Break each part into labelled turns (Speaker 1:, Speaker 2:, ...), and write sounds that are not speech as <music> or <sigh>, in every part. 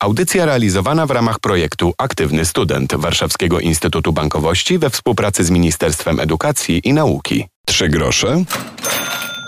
Speaker 1: Audycja realizowana w ramach projektu Aktywny Student Warszawskiego Instytutu Bankowości we współpracy z Ministerstwem Edukacji i Nauki. Trzy grosze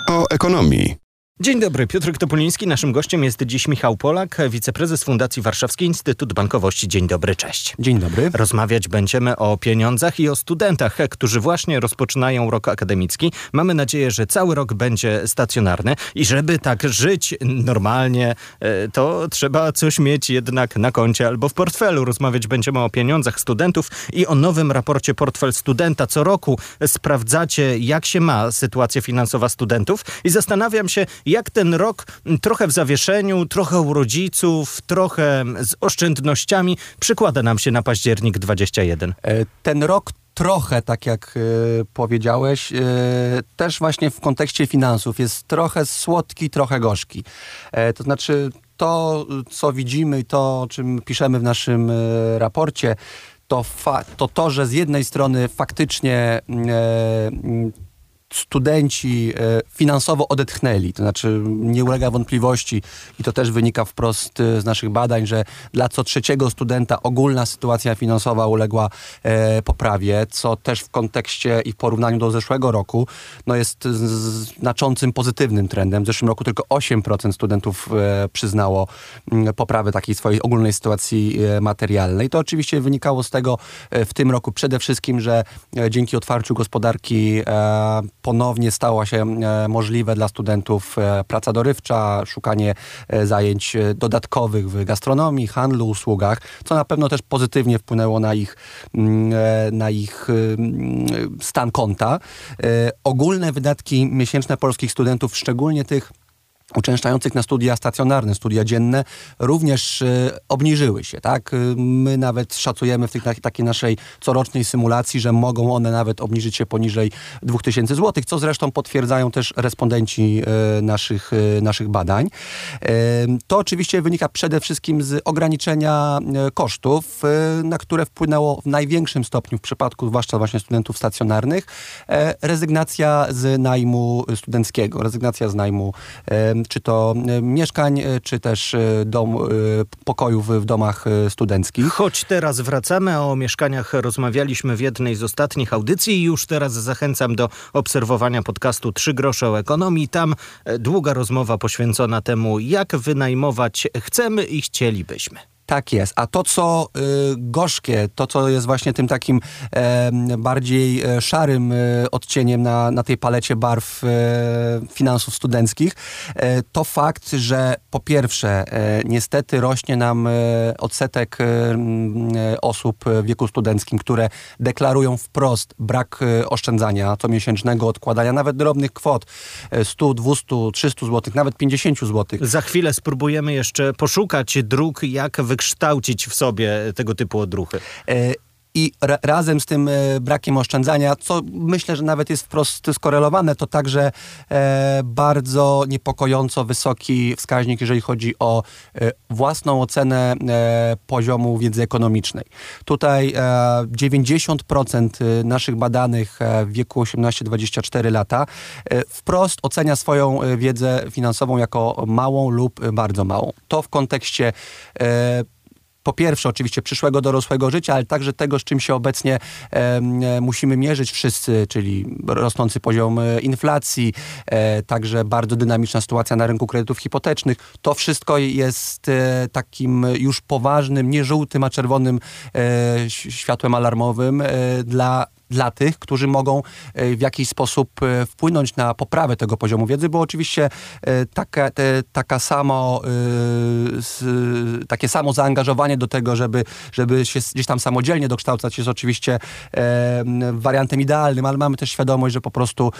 Speaker 1: o ekonomii.
Speaker 2: Dzień dobry, Piotr Topuliński. Naszym gościem jest dziś Michał Polak, wiceprezes Fundacji Warszawski Instytut Bankowości. Dzień dobry, cześć.
Speaker 3: Dzień dobry.
Speaker 2: Rozmawiać będziemy o pieniądzach i o studentach, którzy właśnie rozpoczynają rok akademicki. Mamy nadzieję, że cały rok będzie stacjonarny i żeby tak żyć normalnie, e, to trzeba coś mieć jednak na koncie albo w portfelu. Rozmawiać będziemy o pieniądzach studentów i o nowym raporcie Portfel Studenta. Co roku sprawdzacie, jak się ma sytuacja finansowa studentów i zastanawiam się, jak ten rok trochę w zawieszeniu, trochę u rodziców, trochę z oszczędnościami przykłada nam się na październik 21?
Speaker 3: E, ten rok trochę, tak jak y, powiedziałeś, y, też właśnie w kontekście finansów jest trochę słodki, trochę gorzki. E, to znaczy to, co widzimy i to, o czym piszemy w naszym y, raporcie, to, to to, że z jednej strony faktycznie studenci e, finansowo odetchnęli. To znaczy nie ulega wątpliwości i to też wynika wprost e, z naszych badań, że dla co trzeciego studenta ogólna sytuacja finansowa uległa e, poprawie, co też w kontekście i w porównaniu do zeszłego roku no jest znaczącym pozytywnym trendem. W zeszłym roku tylko 8% studentów przyznało poprawę takiej swojej ogólnej sytuacji materialnej. To oczywiście wynikało z tego w tym roku przede wszystkim, że dzięki otwarciu gospodarki ponownie stała się e, możliwe dla studentów e, praca dorywcza, szukanie e, zajęć dodatkowych w gastronomii, handlu, usługach, co na pewno też pozytywnie wpłynęło na ich, mm, na ich mm, stan konta. Ogólne wydatki miesięczne polskich studentów, szczególnie tych uczęszczających na studia stacjonarne, studia dzienne, również y, obniżyły się. Tak? Y, my nawet szacujemy w tej takiej naszej corocznej symulacji, że mogą one nawet obniżyć się poniżej 2000 zł, co zresztą potwierdzają też respondenci y, naszych, naszych badań. To oczywiście wynika przede wszystkim z ograniczenia kosztów, na które wpłynęło w największym stopniu w przypadku zwłaszcza właśnie studentów stacjonarnych rezygnacja z najmu studenckiego, rezygnacja z najmu czy to e, mieszkań, e, czy też e, dom, pokojów w domach studenckich.
Speaker 2: Choć teraz wracamy, o mieszkaniach rozmawialiśmy w jednej z ostatnich audycji i już teraz zachęcam do obserwowania podcastu Trzy grosze o ekonomii. Tam długa rozmowa poświęcona temu, jak wynajmować chcemy i chcielibyśmy.
Speaker 3: Tak jest. A to, co y, gorzkie, to, co jest właśnie tym takim bardziej e, szarym e, odcieniem na, na tej palecie barw e, finansów studenckich, to fakt, że po pierwsze, niestety rośnie nam odsetek osób w wieku studenckim, które deklarują wprost brak oszczędzania comiesięcznego, odkładania nawet drobnych kwot 100, 200, 300 zł, nawet 50 zł.
Speaker 2: Za chwilę spróbujemy jeszcze poszukać dróg, jak wygląda wykształcić w sobie tego typu odruchy.
Speaker 3: I ra razem z tym e, brakiem oszczędzania, co myślę, że nawet jest wprost skorelowane, to także e, bardzo niepokojąco wysoki wskaźnik, jeżeli chodzi o e, własną ocenę poziomu wiedzy ekonomicznej. Tutaj 90% e, naszych badanych w wieku 18-24 lata wprost ocenia swoją wiedzę finansową jako małą lub bardzo małą. To w kontekście po pierwsze oczywiście przyszłego dorosłego życia, ale także tego, z czym się obecnie e, musimy mierzyć wszyscy, czyli rosnący poziom e, inflacji, e, także bardzo dynamiczna sytuacja na rynku kredytów hipotecznych. To wszystko jest e, takim już poważnym, nie żółtym, a czerwonym e, światłem alarmowym e, dla dla tych, którzy mogą e, w jakiś sposób e, wpłynąć na poprawę tego poziomu wiedzy, bo oczywiście e, taka, te, taka samo, takie samo zaangażowanie do tego, żeby, żeby się gdzieś tam samodzielnie dokształcać jest oczywiście wariantem idealnym, ale mamy też świadomość, że po prostu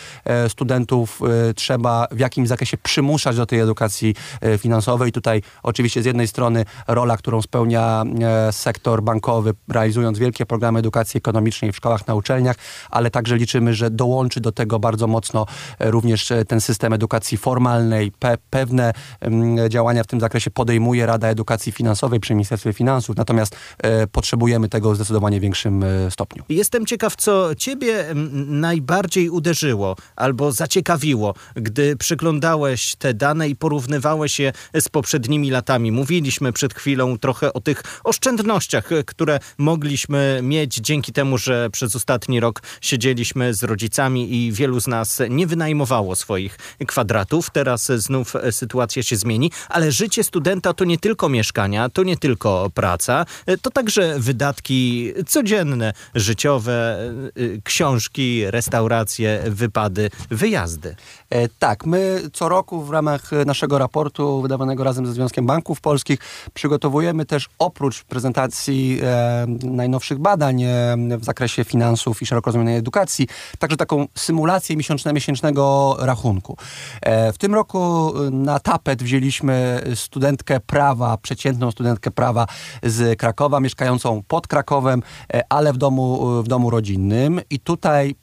Speaker 3: studentów trzeba w jakimś zakresie przymuszać do tej edukacji finansowej. Tutaj oczywiście z jednej strony rola, którą spełnia sektor bankowy, realizując wielkie programy edukacji ekonomicznej w szkołach na uczelniach, ale także liczymy, że dołączy do tego bardzo mocno również ten system edukacji formalnej. Pe pewne działania w tym zakresie podejmuje Rada Edukacji Finansowej przy Ministerstwie Finansów, natomiast potrzebujemy tego w zdecydowanie większym stopniu.
Speaker 2: Jestem ciekaw, co ciebie najbardziej uderzyło albo zaciekawiło, gdy przyglądałeś te dane i porównywałeś je z poprzednimi latami. Mówiliśmy przed chwilą trochę o tych oszczędnościach, które mogliśmy mieć dzięki temu, że przez ostatni rok siedzieliśmy z rodzicami i wielu z nas nie wynajmowało swoich kwadratów. Teraz znów sytuacja się zmieni, ale życie studenta to nie tylko mieszkania, to nie tylko praca, to także wydatki codzienne, życiowe, książki, restauracje, wypady, wyjazdy.
Speaker 3: E, tak, my co roku w ramach naszego raportu wydawanego razem ze Związkiem Banków Polskich przygotowujemy też oprócz prezentacji e, najnowszych badań e, w zakresie finansów i szeroko rozumianej edukacji, także taką symulację miesięczno-miesięcznego rachunku. E, w tym roku na tapet wzięliśmy studentkę prawa, przeciętną studentkę prawa z Krakowa, mieszkającą pod Krakowem, e, ale w domu, w domu rodzinnym i tutaj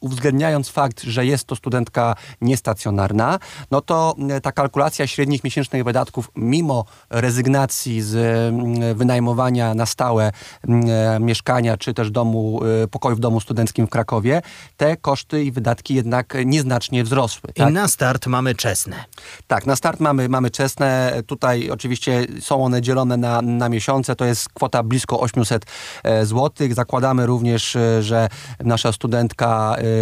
Speaker 3: uwzględniając fakt, że jest to studentka niestacjonarna, no to e, ta kalkulacja średnich miesięcznych wydatków, mimo rezygnacji z mm, wynajmowania na stałe mm, e, mieszkania, czy też domu, e, pokoju w domu studenckim w Krakowie, te koszty i wydatki jednak nieznacznie wzrosły.
Speaker 2: Tak? I na start mamy czesne.
Speaker 3: Tak, na start mamy, mamy czesne. Tutaj oczywiście są one dzielone na, na miesiące. To jest kwota blisko 800 zł. Zakładamy również, że nasza studentka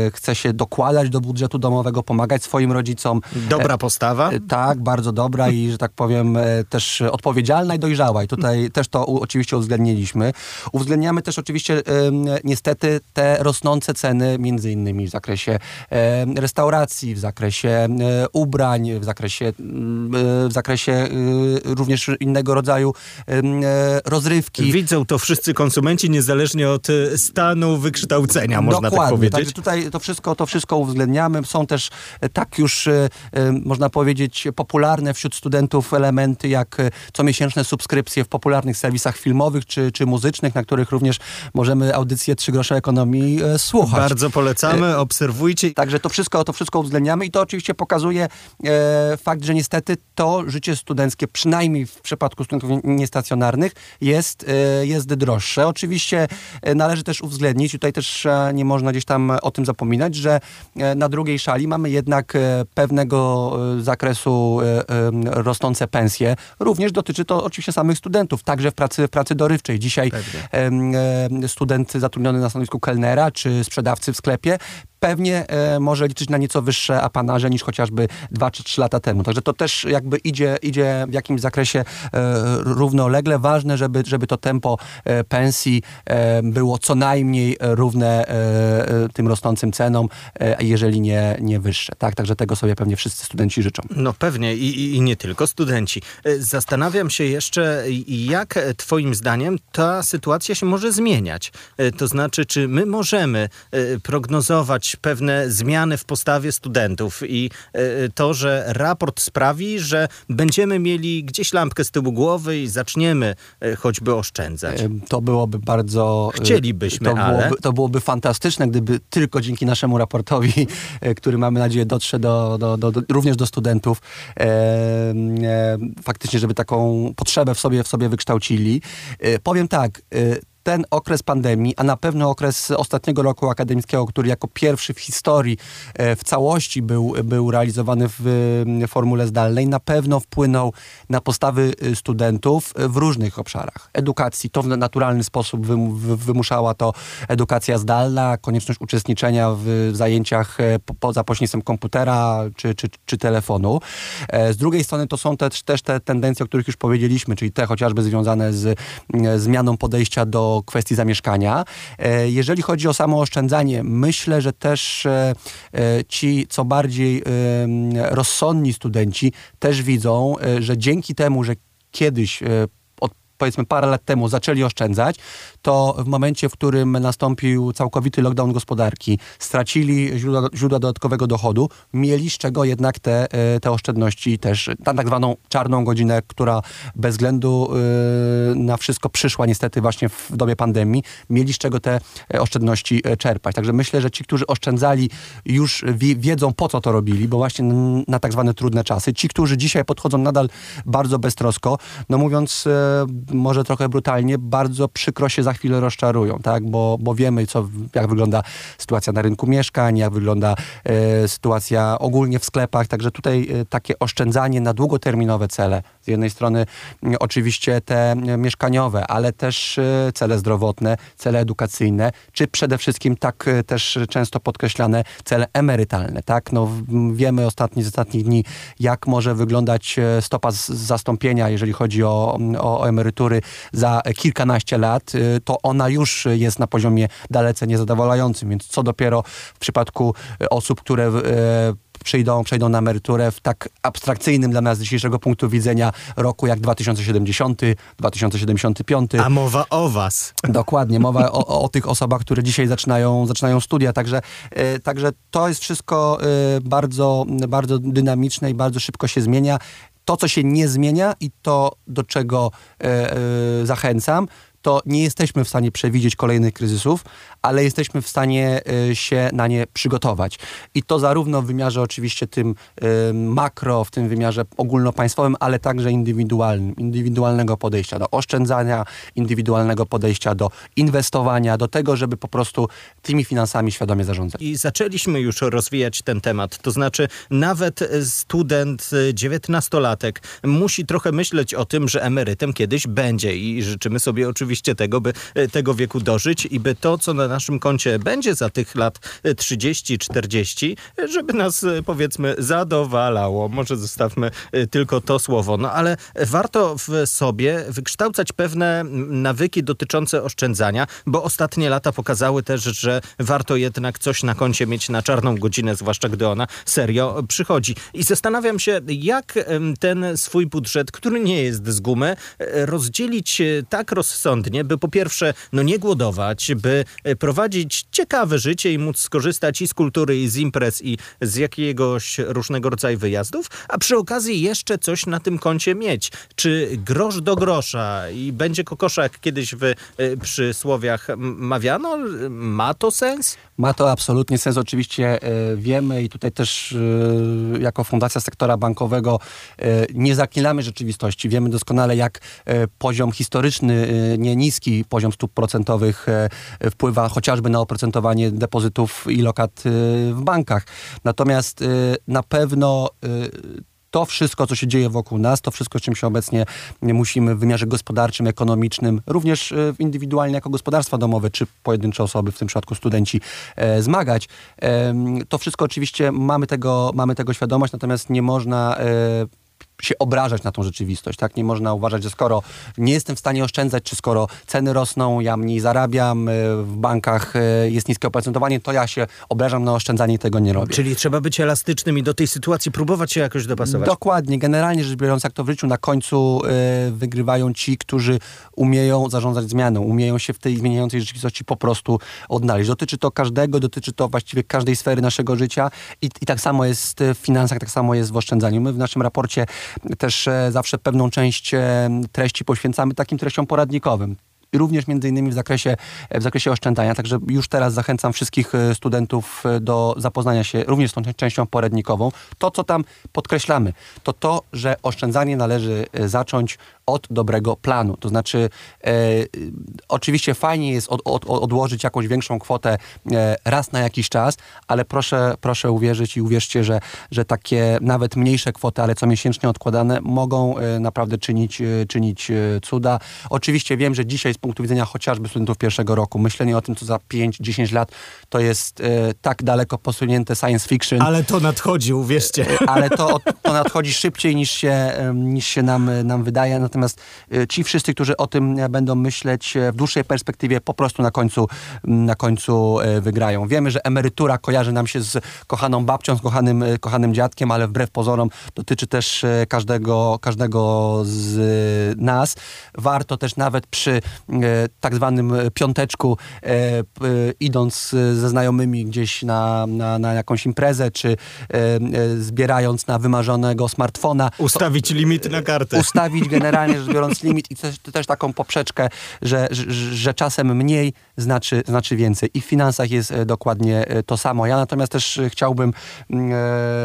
Speaker 3: Y, chce się dokładać do budżetu domowego, pomagać swoim rodzicom.
Speaker 2: Dobra e, postawa?
Speaker 3: E, tak, bardzo dobra i, że tak powiem, e, też odpowiedzialna i dojrzała. I tutaj też to oczywiście uwzględniliśmy. Uwzględniamy też oczywiście niestety te rosnące ceny, między innymi w zakresie restauracji, w zakresie ubrań, w zakresie, w zakresie również innego rodzaju rozrywki.
Speaker 2: Widzą to wszyscy konsumenci, niezależnie od stanu wykształcenia, można tak Dokładnie, tak powiedzieć.
Speaker 3: Także tutaj to wszystko, to wszystko uwzględniamy. Są też e, tak już, e, e, można powiedzieć, popularne wśród studentów elementy, jak comiesięczne subskrypcje w popularnych serwisach filmowych czy, czy muzycznych, na których również możemy audycję Trzy grosze ekonomii słuchać.
Speaker 2: Bardzo polecamy, obserwujcie.
Speaker 3: Także to wszystko, to wszystko uwzględniamy i to oczywiście pokazuje fakt, że niestety to życie studenckie, przynajmniej w przypadku studentów niestacjonarnych, jest, jest droższe. Oczywiście należy też uwzględnić, tutaj też nie można gdzieś tam o tym zapominać, że e, na drugiej szali mamy jednak e, pewnego e, zakresu rosnące pensje. Również dotyczy to oczywiście samych studentów, także w pracy, w pracy dorywczej. Dzisiaj Pewnie. student zatrudniony na stanowisku kelnera czy sprzedawcy w sklepie pewnie e, może liczyć na nieco wyższe apanarze niż chociażby 2 czy 3 lata temu. Także to też jakby idzie, idzie w jakimś zakresie e, równolegle. Ważne, żeby, żeby to tempo e, pensji e, było co najmniej równe e, e, tym rosnącym cenom, jeżeli nie, nie wyższe. Tak? Także tego sobie pewnie wszyscy studenci życzą.
Speaker 2: No pewnie I, i nie tylko studenci. Zastanawiam się jeszcze, jak twoim zdaniem ta sytuacja się może zmieniać. To znaczy, czy my możemy prognozować pewne zmiany w postawie studentów i e, to, że raport sprawi, że będziemy mieli gdzieś lampkę z tyłu głowy i zaczniemy e, choćby oszczędzać.
Speaker 3: To byłoby bardzo...
Speaker 2: E, Chcielibyśmy,
Speaker 3: to
Speaker 2: ale...
Speaker 3: Byłoby, to byłoby fantastyczne, gdyby tylko dzięki naszemu raportowi, <laughs> który mamy nadzieję dotrze do, do, do, do również do studentów, e, e, faktycznie, żeby taką potrzebę w sobie, w sobie wykształcili. E, powiem tak, ten okres pandemii, a na pewno okres ostatniego roku akademickiego, który jako pierwszy w historii e, w całości był, był realizowany w formule zdalnej, na pewno wpłynął na postawy e, studentów w różnych obszarach. Edukacji, to w naturalny sposób wymuszała to edukacja zdalna, konieczność uczestniczenia w zajęciach e, poza pośrednictwem komputera czy, czy, czy telefonu. Z drugiej strony to są też, też te tendencje, o których już powiedzieliśmy, czyli te chociażby związane z zmianą podejścia do kwestii zamieszkania. E, jeżeli chodzi o samo oszczędzanie, myślę, że też e, e, ci co bardziej rozsądni studenci też widzą, że dzięki temu, że kiedyś powiedzmy parę lat temu zaczęli oszczędzać, to w momencie, w którym nastąpił całkowity lockdown gospodarki, stracili źródła, źródła dodatkowego dochodu, mieli z czego jednak te, e, te oszczędności też, na tak zwaną czarną godzinę, która bez względu e, na wszystko przyszła niestety właśnie w dobie pandemii, mieli z czego te e, oszczędności czerpać. Także myślę, że ci, którzy oszczędzali już wiedzą po co to robili, bo właśnie na tak zwane trudne czasy. Ci, którzy dzisiaj podchodzą nadal bardzo beztrosko, no mówiąc może trochę brutalnie, bardzo przykro się za chwilę rozczarują, tak? bo, bo wiemy, co, jak wygląda sytuacja na rynku mieszkań, jak wygląda e, sytuacja ogólnie w sklepach, także tutaj e, takie oszczędzanie na długoterminowe cele, z jednej strony e, oczywiście te mieszkaniowe, ale też e, cele zdrowotne, cele edukacyjne, czy przede wszystkim tak e, też często podkreślane cele emerytalne, tak? No, wiemy ostatni, z ostatnich dni, jak może wyglądać e, stopa zastąpienia, jeżeli chodzi o, o emerytury za kilkanaście lat, to ona już jest na poziomie dalece niezadowalającym, więc co dopiero w przypadku osób, które przyjdą, przejdą na emeryturę w tak abstrakcyjnym dla nas z dzisiejszego punktu widzenia roku jak 2070, 2075.
Speaker 2: A mowa o was.
Speaker 3: Dokładnie, mowa o, o tych osobach, które dzisiaj zaczynają, zaczynają studia, także, e, także to jest wszystko e, bardzo, bardzo dynamiczne i bardzo szybko się zmienia. To, co się nie zmienia i to, do czego e, e, zachęcam, to nie jesteśmy w stanie przewidzieć kolejnych kryzysów, ale jesteśmy w stanie y, się na nie przygotować. I to zarówno w wymiarze oczywiście tym y, makro, w tym wymiarze ogólnopaństwowym, ale także indywidualnym, indywidualnego podejścia do oszczędzania, indywidualnego podejścia do inwestowania, do tego, żeby po prostu tymi finansami świadomie zarządzać.
Speaker 2: I zaczęliśmy już rozwijać ten temat, to znaczy nawet student, dziewiętnastolatek musi trochę myśleć o tym, że emerytem kiedyś będzie i życzymy sobie oczywiście tego, by e, tego wieku dożyć i by to, co na naszym koncie będzie za tych lat 30-40, żeby nas e, powiedzmy zadowalało. Może zostawmy e, tylko to słowo. No ale warto w sobie wykształcać pewne nawyki dotyczące oszczędzania, bo ostatnie lata pokazały też, że warto jednak coś na koncie mieć na czarną godzinę, zwłaszcza gdy ona serio przychodzi. I zastanawiam się, jak ten swój budżet, który nie jest z gumy, e, rozdzielić tak rozsądnie, by po pierwsze no nie głodować, by prowadzić ciekawe życie i móc skorzystać i z kultury, i z imprez, i z jakiegoś różnego rodzaju wyjazdów, a przy okazji jeszcze coś na tym koncie mieć. Czy grosz do grosza i będzie kokosza, jak kiedyś w y, przysłowiach mawiano? Ma to sens?
Speaker 3: Ma to absolutnie sens. Oczywiście e, wiemy i tutaj też e, jako Fundacja Sektora Bankowego e, nie zaklinamy rzeczywistości. Wiemy doskonale, jak poziom historyczny, niski poziom stóp procentowych wpływa chociażby na oprocentowanie depozytów i lokat w bankach. Natomiast na pewno to wszystko, co się dzieje wokół nas, to wszystko, czym się obecnie musimy w wymiarze gospodarczym, ekonomicznym, również e, indywidualnie jako gospodarstwa domowe, czy pojedyncze osoby, w tym przypadku studenci, e, zmagać. E, to wszystko oczywiście mamy tego, mamy tego świadomość, natomiast nie można e, się obrażać na tą rzeczywistość, tak? Nie można uważać, że skoro nie jestem w stanie oszczędzać, czy skoro ceny rosną, ja mniej zarabiam, e, w bankach e, jest niskie oprocentowanie, to ja się obrażam na oszczędzanie i tego nie robię.
Speaker 2: Czyli trzeba być elastycznym i do tej sytuacji próbować się jakoś dopasować.
Speaker 3: Dokładnie. Generalnie rzecz biorąc, jak to w życiu, na końcu y, wygrywają ci, którzy umieją zarządzać zmianą, umieją się w tej zmieniającej rzeczywistości po prostu odnaleźć. Dotyczy to każdego, dotyczy to właściwie każdej sfery naszego życia i, i tak samo jest w finansach, tak samo jest w oszczędzaniu. My w naszym raporcie też e, zawsze pewną część e, treści poświęcamy takim treściom poradnikowym również między innymi w zakresie, w zakresie oszczędzania. Także już teraz zachęcam wszystkich e, studentów do zapoznania się również z tą częścią poradnikową. To, co tam podkreślamy, to to, że oszczędzanie należy zacząć od dobrego planu. To znaczy, e, oczywiście fajnie jest od, od, odłożyć jakąś większą kwotę e, raz na jakiś czas, ale proszę, proszę uwierzyć i uwierzcie, że, że takie nawet mniejsze kwoty, ale co miesięcznie odkładane, mogą e, naprawdę czynić, e, czynić e, cuda. Oczywiście wiem, że dzisiaj z punktu widzenia chociażby studentów pierwszego roku, myślenie o tym, co za 5-10 lat, to jest e, tak daleko posunięte science fiction.
Speaker 2: Ale to nadchodzi, uwierzcie.
Speaker 3: ale to, to nadchodzi szybciej niż się, niż się nam, nam wydaje. Natomiast natomiast ci wszyscy, którzy o tym będą myśleć w dłuższej perspektywie, po prostu na końcu, na końcu wygrają. Wiemy, że emerytura kojarzy nam się z kochaną babcią, z kochanym, kochanym dziadkiem, ale wbrew pozorom dotyczy też każdego, każdego z nas. Warto też nawet przy tak zwanym piąteczku, idąc ze znajomymi gdzieś na, na, na jakąś imprezę, czy zbierając na wymarzonego smartfona.
Speaker 2: Ustawić limit na kartę.
Speaker 3: Ustawić generalnie rzecz biorąc limit i też, też taką poprzeczkę, że, że, że czasem mniej znaczy, znaczy więcej. I w finansach jest e, dokładnie e, to samo. Ja natomiast też chciałbym mm,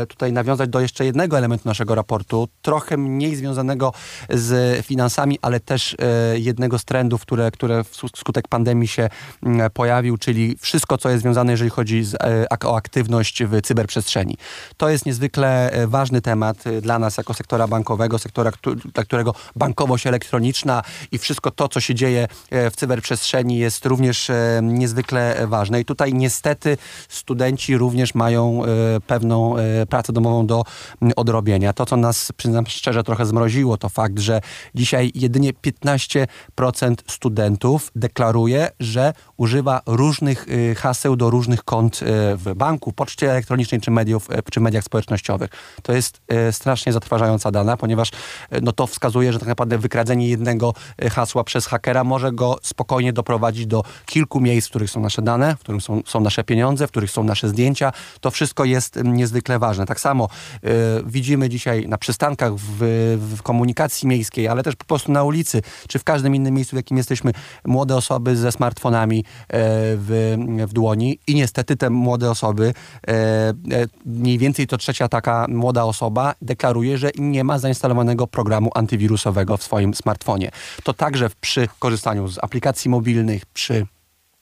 Speaker 3: e, tutaj nawiązać do jeszcze jednego elementu naszego raportu, trochę mniej związanego z finansami, ale też jednego z trendów, które, które wskutek pandemii się mm, pojawił, czyli wszystko, co jest związane, jeżeli chodzi z, o aktywność w cyberprzestrzeni. To jest niezwykle ważny temat dla nas jako sektora bankowego, sektora, dla którego bankowość elektroniczna i wszystko to, co się dzieje w cyberprzestrzeni jest również E, niezwykle ważne. I tutaj niestety studenci również mają e, pewną e, pracę domową do odrobienia. To, co nas, przyznam szczerze, trochę zmroziło, to fakt, że dzisiaj jedynie 15% studentów deklaruje, że używa różnych haseł do różnych kont w banku, poczcie elektronicznej czy, mediów, czy mediach społecznościowych. To jest strasznie zatrważająca dana, ponieważ no to wskazuje, że tak naprawdę wykradzenie jednego hasła przez hakera może go spokojnie doprowadzić do kilku miejsc, w których są nasze dane, w których są, są nasze pieniądze, w których są nasze zdjęcia. To wszystko jest mm, niezwykle ważne. Tak samo y, widzimy dzisiaj na przystankach, w, w, komunikacji miejskiej, ale też po prostu na ulicy, czy w każdym innym miejscu, w jakim jesteśmy, młode osoby ze smartfonami y, w, w dłoni i niestety te młode osoby, y, mniej więcej to trzecia taka młoda osoba deklaruje, że nie ma zainstalowanego programu antywirusowego w swoim smartfonie. To także przy korzystaniu z aplikacji mobilnych, przy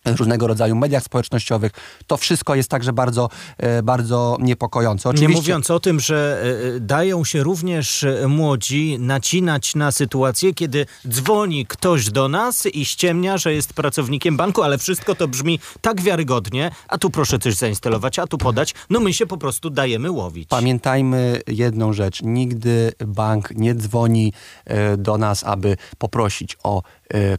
Speaker 3: różnego rodzaju mediach społecznościowych. To wszystko jest także bardzo, e, bardzo niepokojące.
Speaker 2: Oczywiście... Nie mówiąc o tym, że e, e, dają się również młodzi nacinać na sytuację, kiedy dzwoni ktoś do nas i ściemnia, że jest pracownikiem banku, ale wszystko to brzmi tak wiarygodnie, a tu proszę coś zainstalować, a tu podać. No my się po prostu dajemy łowić.
Speaker 3: Pamiętajmy jedną rzecz. Nigdy bank nie dzwoni do nas, aby poprosić o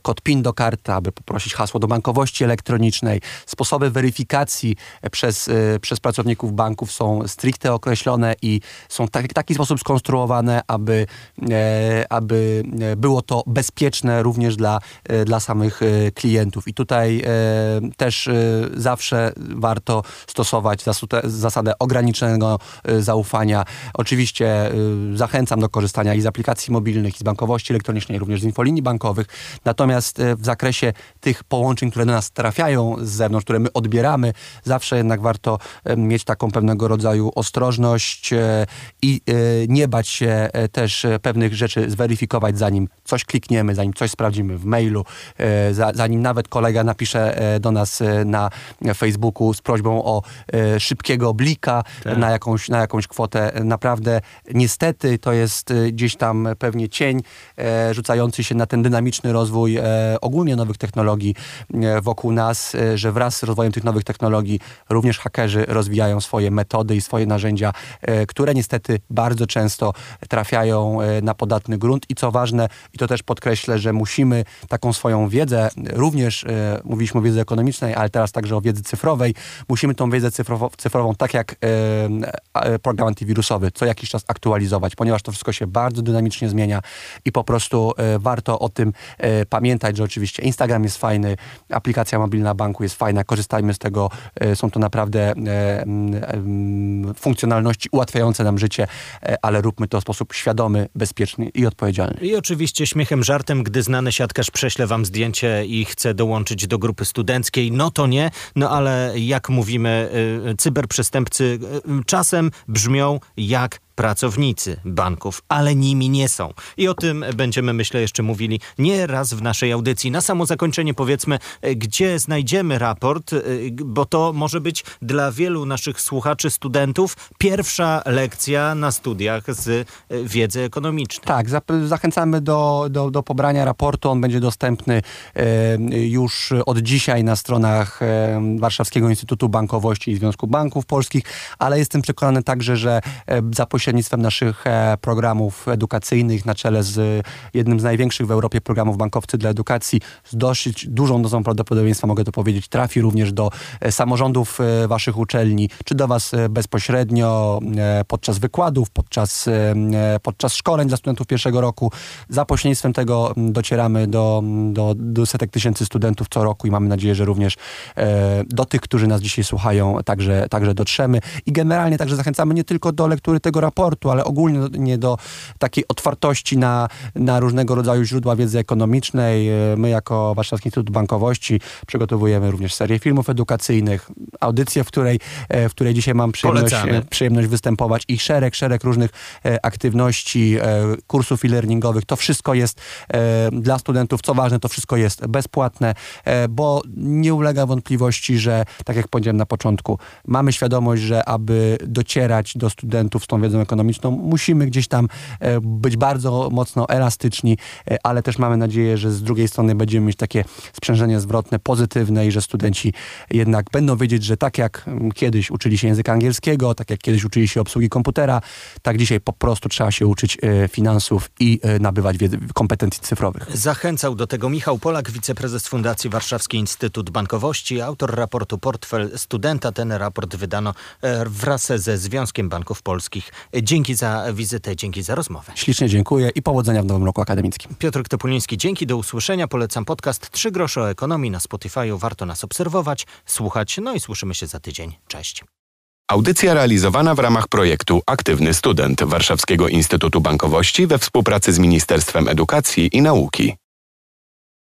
Speaker 3: kod PIN do karty, aby poprosić hasło do bankowości elektronicznej. Sposoby weryfikacji przez, e, przez pracowników banków są stricte określone i są tak, w taki sposób skonstruowane, aby, e, aby było to bezpieczne również dla, dla samych klientów. I tutaj też zawsze warto stosować zasadę ograniczonego zaufania. Oczywiście zachęcam do korzystania i z aplikacji mobilnych, i z bankowości elektronicznej, również z infolinii bankowych. Natomiast e, w zakresie tych połączeń, które do nas trafiają z zewnątrz, które my odbieramy, zawsze jednak warto e, mieć taką pewnego rodzaju ostrożność e, i nie bać się też pewnych rzeczy zweryfikować, zanim coś klikniemy, zanim coś sprawdzimy w mailu, zanim nawet kolega napisze do nas na Facebooku z prośbą o szybkiego blika tak. na, jakąś, na jakąś kwotę. Naprawdę niestety to jest gdzieś tam pewnie cień rzucający się na ten dynamiczny rozwój rozwój e, ogólnie nowych technologii e, wokół nas, e, że wraz z rozwojem tych nowych technologii również hakerzy rozwijają swoje metody i swoje narzędzia, które niestety bardzo często trafiają na podatny grunt. I co ważne, i to też podkreślę, że musimy taką swoją wiedzę, również mówiliśmy o wiedzy ekonomicznej, ale teraz także o wiedzy cyfrowej, musimy tą wiedzę cyfrowo, cyfrową, tak jak program antywirusowy, co jakiś czas aktualizować, ponieważ to wszystko się bardzo dynamicznie zmienia i po prostu warto o tym pamiętać, że oczywiście Instagram jest fajny, aplikacja mobilna banku jest fajna, korzystajmy z tego. E, są to naprawdę e, funkcjonalności ułatwiające nam życie, e, ale róbmy to w sposób świadomy, bezpieczny i odpowiedzialny.
Speaker 2: I oczywiście śmiechem, żartem, gdy znany siatkarz prześle wam zdjęcie i chce dołączyć do grupy studenckiej, no to nie, no ale jak mówimy, cyberprzestępcy czasem brzmią jak pracownicy banków, ale nimi nie są. I o tym będziemy, myślę, jeszcze mówili nie raz w naszej audycji. Na samo zakończenie powiedzmy, e, gdzie znajdziemy raport, e, bo to może być dla wielu naszych słuchaczy, studentów pierwsza lekcja na studiach z e, wiedzy ekonomicznej.
Speaker 3: Tak, zachęcamy do, do, do pobrania raportu. On będzie dostępny już od dzisiaj na stronach Warszawskiego Instytutu Bankowości i Związku Banków Polskich, ale jestem przekonany także, że za pośrednictwem pośrednictwem naszych e, programów edukacyjnych na czele z jednym z największych w Europie programów bankowcy dla edukacji z dosyć dużą dozą prawdopodobieństwa, mogę to powiedzieć, trafi również do e, samorządów e, waszych uczelni, czy do was bezpośrednio podczas wykładów, podczas, podczas szkoleń dla studentów pierwszego roku. Za pośrednictwem tego docieramy do, do, do setek tysięcy studentów co roku i mamy nadzieję, że również do tych, którzy nas dzisiaj słuchają, także, także dotrzemy. I generalnie także zachęcamy nie tylko do lektury tego raportu, ale ogólnie do takiej otwartości na, na różnego rodzaju źródła wiedzy ekonomicznej. My jako Warszawski Instytut Bankowości przygotowujemy również serię filmów edukacyjnych, audycję, w której, w której dzisiaj mam przyjemność, przyjemność występować i szereg, szereg różnych e, aktywności, e, kursów e-learningowych. To wszystko jest e, dla studentów, co ważne, to wszystko jest bezpłatne, bo nie ulega wątpliwości, że tak jak powiedziałem na początku, mamy świadomość, że aby docierać do studentów z tą wiedzą ekonomiczną, musimy gdzieś tam e, być bardzo mocno elastyczni, e, ale też mamy nadzieję, że z drugiej strony będziemy mieć takie sprzężenie zwrotne, pozytywne i że studenci jednak będą wiedzieć, że tak jak kiedyś uczyli się języka angielskiego, tak jak kiedyś uczyli się obsługi komputera, tak dzisiaj po prostu trzeba się uczyć e, finansów i nabywać kompetencji cyfrowych.
Speaker 2: Zachęcał do tego Michał Polak, wiceprezes Fundacji Warszawski Instytut Bankowości, autor raportu Portfel Studenta. Ten raport wydano wraz ze Związkiem Banków Polskich. Dzięki za wizytę, dzięki za rozmowę.
Speaker 3: Ślicznie dziękuję i powodzenia w nowym roku akademickim.
Speaker 2: Piotr Topuliński, dzięki, do usłyszenia. Polecam podcast Trzy grosze o ekonomii na Spotify'u. Warto nas obserwować, słuchać, no i słyszymy się za tydzień. Cześć.
Speaker 1: Audycja realizowana w ramach projektu Aktywny Student Warszawskiego Instytutu Bankowości we współpracy z Ministerstwem Edukacji i Nauki.